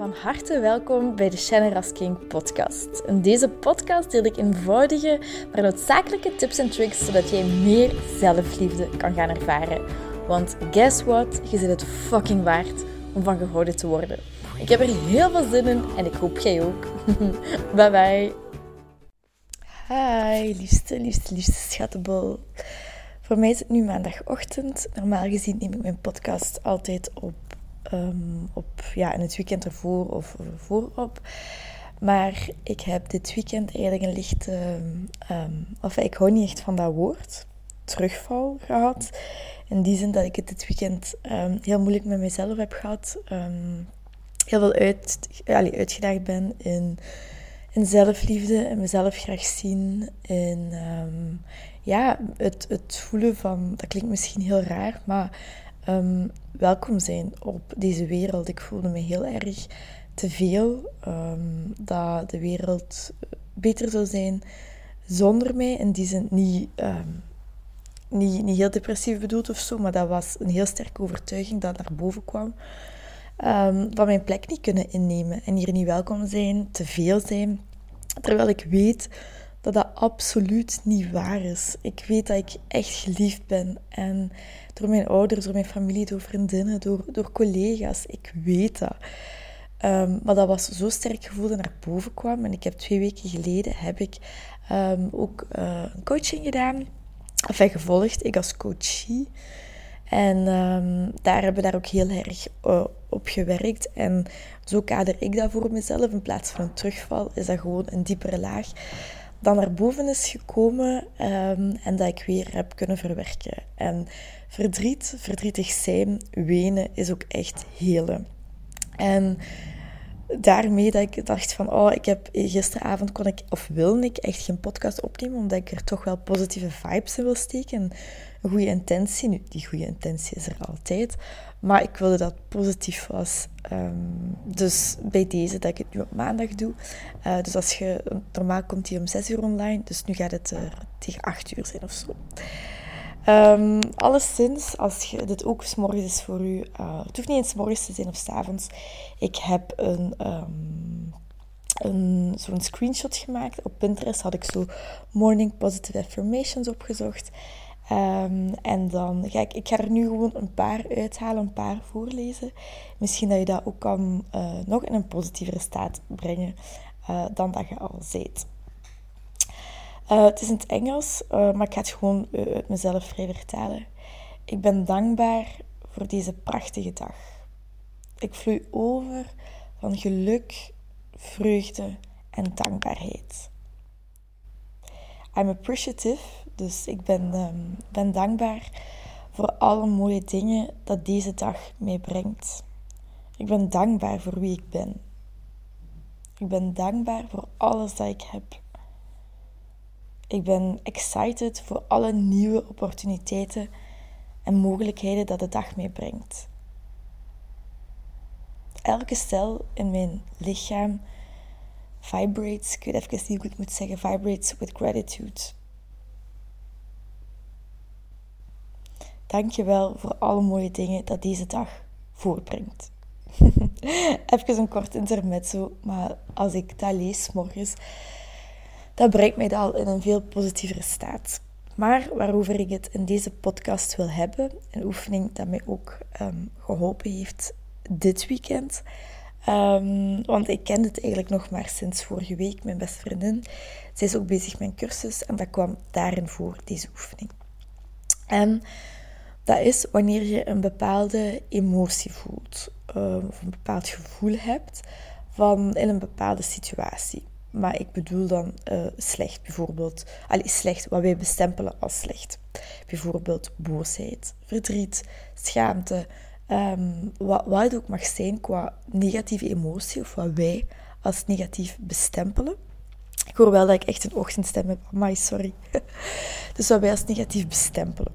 Van harte welkom bij de Shannon King podcast. In deze podcast deel ik eenvoudige, maar noodzakelijke tips en tricks zodat jij meer zelfliefde kan gaan ervaren. Want guess what? Je zit het fucking waard om van gehouden te worden. Ik heb er heel veel zin in en ik hoop jij ook. bye bye. Hi, liefste, liefste, liefste schattenbol. Voor mij is het nu maandagochtend. Normaal gezien neem ik mijn podcast altijd op um, op, ja, in het weekend ervoor of voorop. Maar ik heb dit weekend eigenlijk een lichte, um, of ik hou niet echt van dat woord, terugval gehad. In die zin dat ik het dit weekend heel moeilijk met mezelf heb gehad. heel veel uit, allee, uitgedaagd ben in, in zelfliefde en mezelf graag zien. In ja, het, het voelen van, dat klinkt misschien heel raar, maar um, welkom zijn op deze wereld. Ik voelde me heel erg te veel um, dat de wereld beter zou zijn zonder mij. In die zin niet, um, niet, niet heel depressief bedoeld of zo, maar dat was een heel sterke overtuiging dat naar boven kwam. van mijn plek niet kunnen innemen en hier niet welkom zijn, te veel zijn. Terwijl ik weet absoluut niet waar is. Ik weet dat ik echt geliefd ben. En door mijn ouders, door mijn familie, door vriendinnen, door, door collega's. Ik weet dat. Um, maar dat was zo sterk gevoel dat naar boven kwam. En ik heb twee weken geleden heb ik um, ook uh, een coaching gedaan. Of gevolgd, ik als coachie. En um, daar hebben we daar ook heel erg uh, op gewerkt. En zo kader ik dat voor mezelf. In plaats van een terugval is dat gewoon een diepere laag dan naar boven is gekomen um, en dat ik weer heb kunnen verwerken. En verdriet, verdrietig zijn, wenen is ook echt helen. En daarmee dat ik dacht van, oh, ik heb gisteravond kon ik, of wilde ik echt geen podcast opnemen, omdat ik er toch wel positieve vibes in wil steken. Een goede intentie. Nu, die goede intentie is er altijd. Maar ik wilde dat het positief was. Ehm, dus bij deze dat ik het nu op maandag doe. Uh, dus als je, normaal komt die om 6 uur online. Dus nu gaat het er tegen 8 uur zijn of zo. Um, alleszins, als je dit ook morgens is voor u, uh, het hoeft niet eens morgens te zijn of s avonds. Ik heb een, um, een, zo'n screenshot gemaakt. Op Pinterest had ik zo morning positive affirmations opgezocht. Um, en dan ga ik, ik ga er nu gewoon een paar uithalen, een paar voorlezen. Misschien dat je dat ook kan uh, nog in een positievere staat brengen uh, dan dat je al zijt. Uh, het is in het Engels, maar ik ga het gewoon uit mezelf vrij vertalen. Ik ben dankbaar voor deze prachtige dag. Ik vloei over van geluk, vreugde en dankbaarheid. I'm appreciative dus ik ben, um, ben dankbaar voor alle mooie dingen dat deze dag meebrengt. Ik ben dankbaar voor wie ik ben. Ik ben dankbaar voor alles dat ik heb. Ik ben excited voor alle nieuwe opportuniteiten en mogelijkheden dat de dag meebrengt. Elke cel in mijn lichaam vibrates, ik weet even niet hoe ik het moet zeggen, vibrates with gratitude. Dank je wel voor alle mooie dingen dat deze dag voortbrengt. Even een kort intermezzo, maar als ik dat lees morgens, dat brengt mij al in een veel positievere staat. Maar waarover ik het in deze podcast wil hebben, een oefening dat mij ook um, geholpen heeft dit weekend. Um, want ik ken het eigenlijk nog maar sinds vorige week, mijn beste vriendin. Zij is ook bezig met een cursus en dat kwam daarin voor, deze oefening. En dat is wanneer je een bepaalde emotie voelt, ehm, of een bepaald gevoel hebt van in een bepaalde situatie. Maar ik bedoel dan uh, slecht, bijvoorbeeld. Allee, slecht, wat wij bestempelen als slecht. Bijvoorbeeld boosheid, verdriet, schaamte. Um, wat, wat het ook mag zijn qua negatieve emotie, of wat wij als negatief bestempelen. Ik hoor wel dat ik echt een ochtendstem heb. Amai, sorry. dus wat wij als negatief bestempelen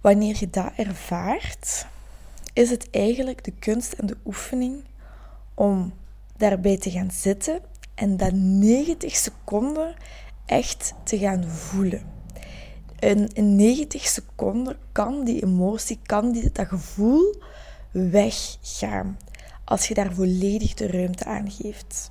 wanneer je dat ervaart, is het eigenlijk de kunst en de oefening om daarbij te gaan zitten en dat 90 seconden echt te gaan voelen. In, in 90 seconden kan die emotie, kan die, dat gevoel weggaan. als je daar volledig de ruimte aan geeft.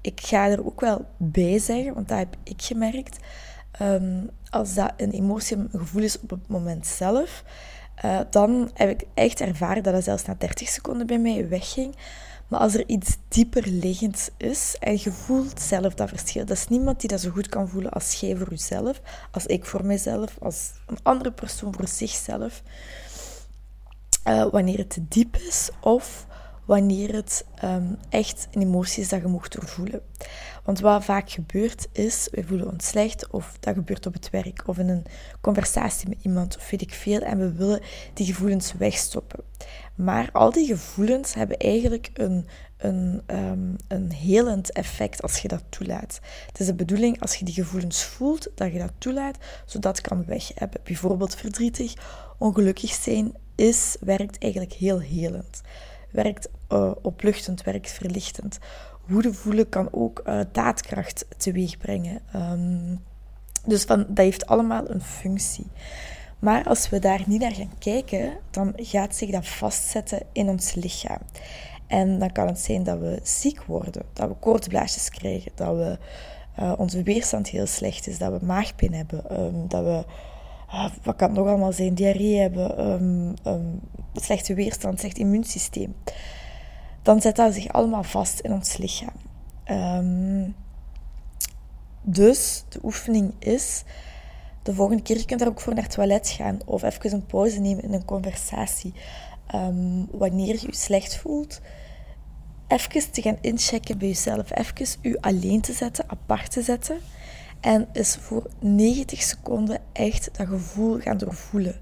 Ik ga er ook wel bij zeggen, want dat heb ik gemerkt. Ehm, als dat een emotie, een gevoel is op het moment zelf, uh, dan heb ik echt ervaren dat het zelfs na 30 seconden bij mij wegging. Maar als er iets dieper liggend is en je voelt zelf dat verschil, dat is niemand die dat zo goed kan voelen als jij voor jezelf, als ik voor mezelf, als een andere persoon voor zichzelf. Uh, wanneer het te diep is of wanneer het um, echt een emotie is dat je mocht doorvoelen. Want wat vaak gebeurt is, we voelen ons slecht of dat gebeurt op het werk of in een conversatie met iemand of weet ik veel en we willen die gevoelens wegstoppen. Maar al die gevoelens hebben eigenlijk een, een, um, een helend effect als je dat toelaat. Het is de bedoeling als je die gevoelens voelt, dat je dat toelaat, zodat kan weg hebben. Bijvoorbeeld verdrietig, ongelukkig zijn is, werkt eigenlijk heel helend. Werkt uh, opluchtend, werkt verlichtend. Woede voelen kan ook uh, daadkracht teweeg brengen. Um, dus van, dat heeft allemaal een functie. Maar als we daar niet naar gaan kijken, dan gaat zich dat vastzetten in ons lichaam. En dan kan het zijn dat we ziek worden, dat we koortsblaasjes krijgen, dat we, uh, onze weerstand heel slecht is, dat we maagpijn hebben, um, dat we, wat kan het nog allemaal zijn, diarree hebben, um, slechte weerstand, slecht immuunsysteem. Dan zet dat zich allemaal vast in ons lichaam. Um, dus de oefening is de volgende keer, je kunt daar ook voor naar het toilet gaan of even een pauze nemen in een conversatie. Wanneer je je slecht voelt, even te gaan inchecken bij jezelf. Even je alleen te zetten, apart te zetten. En eens voor 90 seconden echt dat gevoel gaan doorvoelen.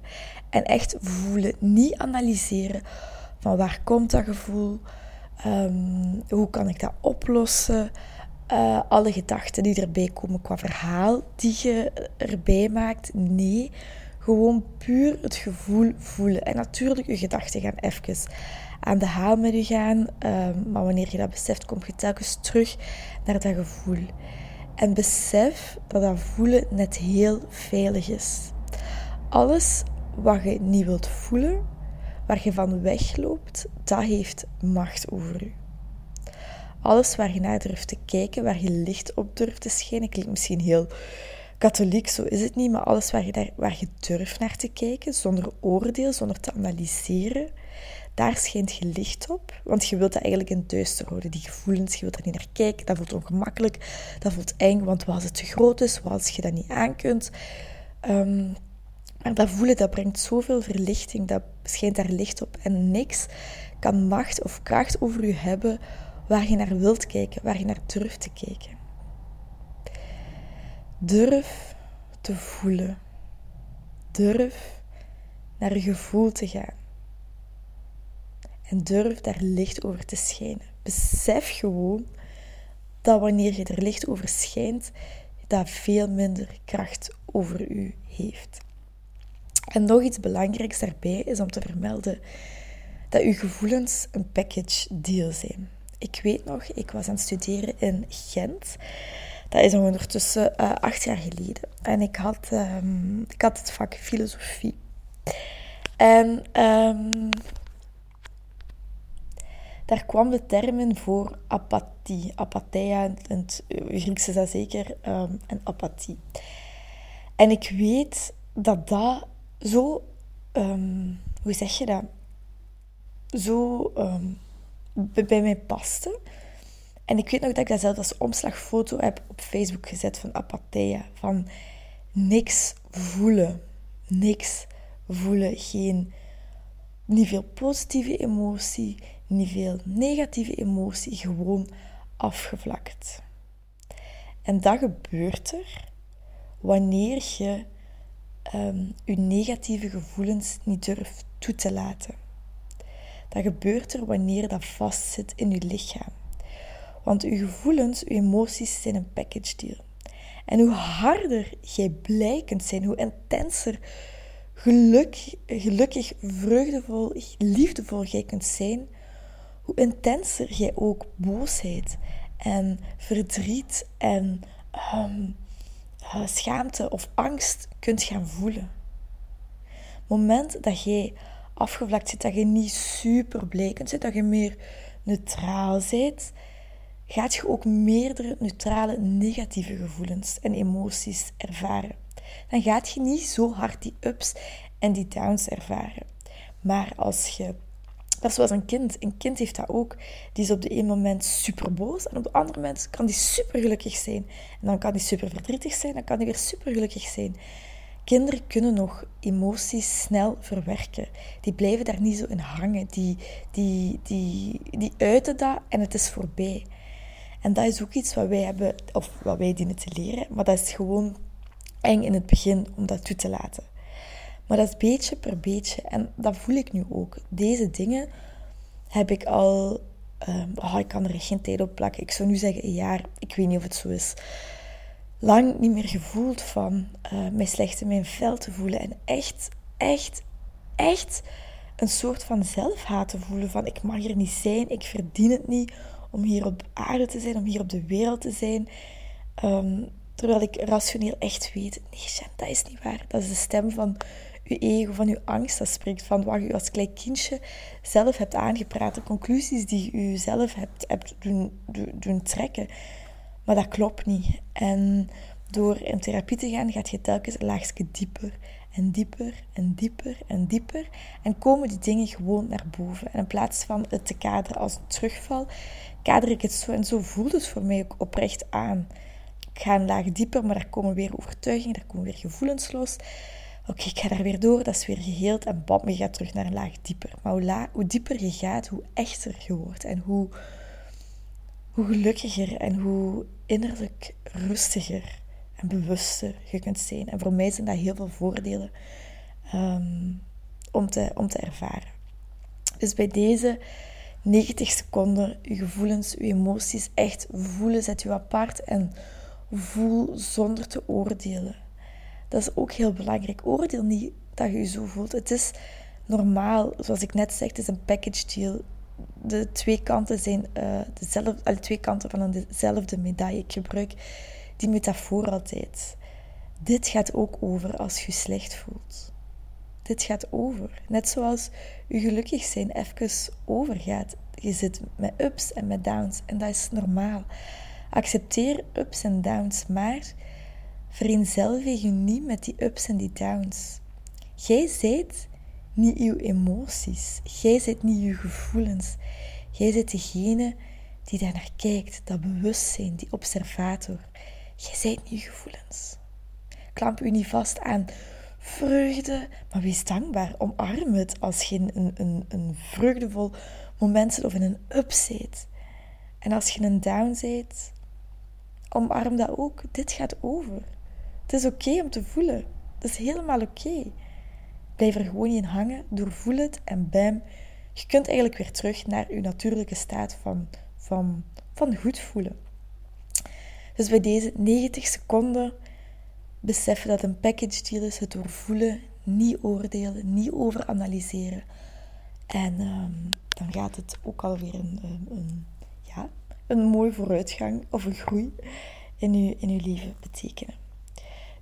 En echt voelen, niet analyseren van waar komt dat gevoel, um, hoe kan ik dat oplossen, uh, alle gedachten die erbij komen qua verhaal die je erbij maakt. Nee, gewoon puur het gevoel voelen. En natuurlijk, je gedachten gaan even aan de haal met je gaan. Uh, maar wanneer je dat beseft, kom je telkens terug naar dat gevoel. En besef dat dat voelen net heel veilig is. Alles wat je niet wilt voelen, waar je van wegloopt, dat heeft macht over je. Alles waar je naar durft te kijken, waar je licht op durft te schijnen, klinkt misschien heel katholiek, zo is het niet, maar alles waar je, daar, waar je durft naar te kijken, zonder oordeel, zonder te analyseren, daar schijnt je licht op. Want je wilt dat eigenlijk in duister houden. Die gevoelens, je wilt er niet naar kijken, dat voelt ongemakkelijk, dat voelt eng, want wat als het te groot is, wat als je dat niet aan kunt. Um, maar dat voelen, dat brengt zoveel verlichting, dat schijnt daar licht op. En niks kan macht of kracht over je hebben waar je naar wilt kijken, waar je naar durft te kijken. Durf te voelen. Durf naar je gevoel te gaan. Durf daar licht over te schijnen. Besef gewoon dat wanneer je er licht over schijnt, dat veel minder kracht over u heeft. En nog iets belangrijks daarbij is om te vermelden dat uw gevoelens een package deal zijn. Ik weet nog, ik was aan het studeren in Gent. Dat is ondertussen uh, acht jaar geleden. En ik had, um, ik had het vak filosofie. En um, daar kwam de term in voor apathie. Apatheia, in het Grieks is dat zeker, um, en apathie. En ik weet dat dat zo, hoe zeg je dat, zo bij mij paste. En ik weet nog dat ik dat zelf als omslagfoto heb op Facebook gezet van apatheia. Van niks voelen. Niks voelen. Geen, niet veel positieve emotie, niet veel negatieve emotie. Gewoon afgevlakt. En dat gebeurt er wanneer je um, je negatieve gevoelens niet durft toe te laten. Dat gebeurt er wanneer dat vastzit in je lichaam. Want uw gevoelens, uw emoties zijn een package deal. En hoe harder jij blij kunt zijn, hoe intenser geluk, gelukkig, vreugdevol, liefdevol jij kunt zijn, hoe intenser jij ook boosheid en verdriet en um, schaamte of angst kunt gaan voelen. Moment dat jij afgevlakt zit, dat je niet super blekend zit, dat je meer neutraal zit, gaat je ook meerdere neutrale negatieve gevoelens en emoties ervaren. Dan gaat je niet zo hard die ups en die downs ervaren. Maar als je dat is zoals een kind. Een kind heeft dat ook. Die is op de ene moment super boos en op de andere moment kan die super gelukkig zijn. En dan kan die super verdrietig zijn, dan kan die weer super gelukkig zijn. Kinderen kunnen nog emoties snel verwerken. Die blijven daar niet zo in hangen. Die, die, die, die uiten dat en het is voorbij. En dat is ook iets wat wij hebben, of wat wij dienen te leren, maar dat is gewoon eng in het begin om dat toe te laten. Maar dat is beetje per beetje. En dat voel ik nu ook. Deze dingen heb ik al. Um, oh, ik kan er echt geen tijd op plakken. Ik zou nu zeggen een jaar. Ik weet niet of het zo is. Lang niet meer gevoeld van uh, mij slecht in mijn vel te voelen. En echt, echt, echt een soort van zelfhaat te voelen. Van ik mag er niet zijn. Ik verdien het niet om hier op aarde te zijn. Om hier op de wereld te zijn. Um, terwijl ik rationeel echt weet. Nee, Jen, dat is niet waar. Dat is de stem van je ego, van je angst. Dat spreekt van wat je als klein kindje zelf hebt aangepraat. De conclusies die je zelf hebt, hebt doen, doen trekken. Maar dat klopt niet. En door in therapie te gaan, gaat je telkens een laagje dieper en dieper en dieper en dieper. En komen die dingen gewoon naar boven. En in plaats van het te kaderen als terugval, kader ik het zo. En zo voelt het voor mij ook oprecht aan. Ik ga een laag dieper, maar daar komen weer overtuigingen, daar komen weer gevoelens los. Oké, ik ga daar weer door, dat is weer geheeld en bam, je gaat terug naar een laag dieper. Maar hoe, hoe dieper je gaat, hoe echter je wordt en hoe, hoe gelukkiger en hoe innerlijk rustiger en bewuster je kunt zijn. En voor mij zijn dat heel veel voordelen ehm, om, te, om te ervaren. Dus bij deze 90 seconden, je gevoelens, je emoties echt voelen, zet je apart en voel zonder te oordelen. Dat is ook heel belangrijk. Oordeel niet dat je je zo voelt. Het is normaal, zoals ik net zei, het is een package deal. De twee kanten zijn uh, dezelfde, alle twee kanten van dezelfde medaille. Ik gebruik die metafoor altijd. Dit gaat ook over als je je slecht voelt. Dit gaat over. Net zoals je gelukkig zijn even overgaat. Je zit met ups en met downs en dat is normaal. Accepteer ups en downs, maar vereenzelvig je niet met die ups en die downs. Jij zijt niet uw emoties. Jij zijt niet uw gevoelens. Jij zijt degene die daar naar kijkt, dat bewustzijn, die observator. Jij zijt niet uw gevoelens. Klamp u niet vast aan vreugde, maar wees dankbaar. Omarm het als je in een, een, vreugdevol moment zit of in een up zit. En als je een down zit, omarm dat ook. Dit gaat over. Het is oké om te voelen. Het is helemaal oké. Blijf er gewoon in hangen, doorvoel het en bam. Je kunt eigenlijk weer terug naar je natuurlijke staat van, van, van goed voelen. Dus bij deze 90 seconden beseffen dat een package deal is, het doorvoelen, niet oordelen, niet overanalyseren. En ehm, dan gaat het ook alweer een, een, een, ja, een mooi vooruitgang of een groei in je, in uw leven betekenen.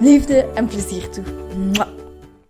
liefde en plezier toe.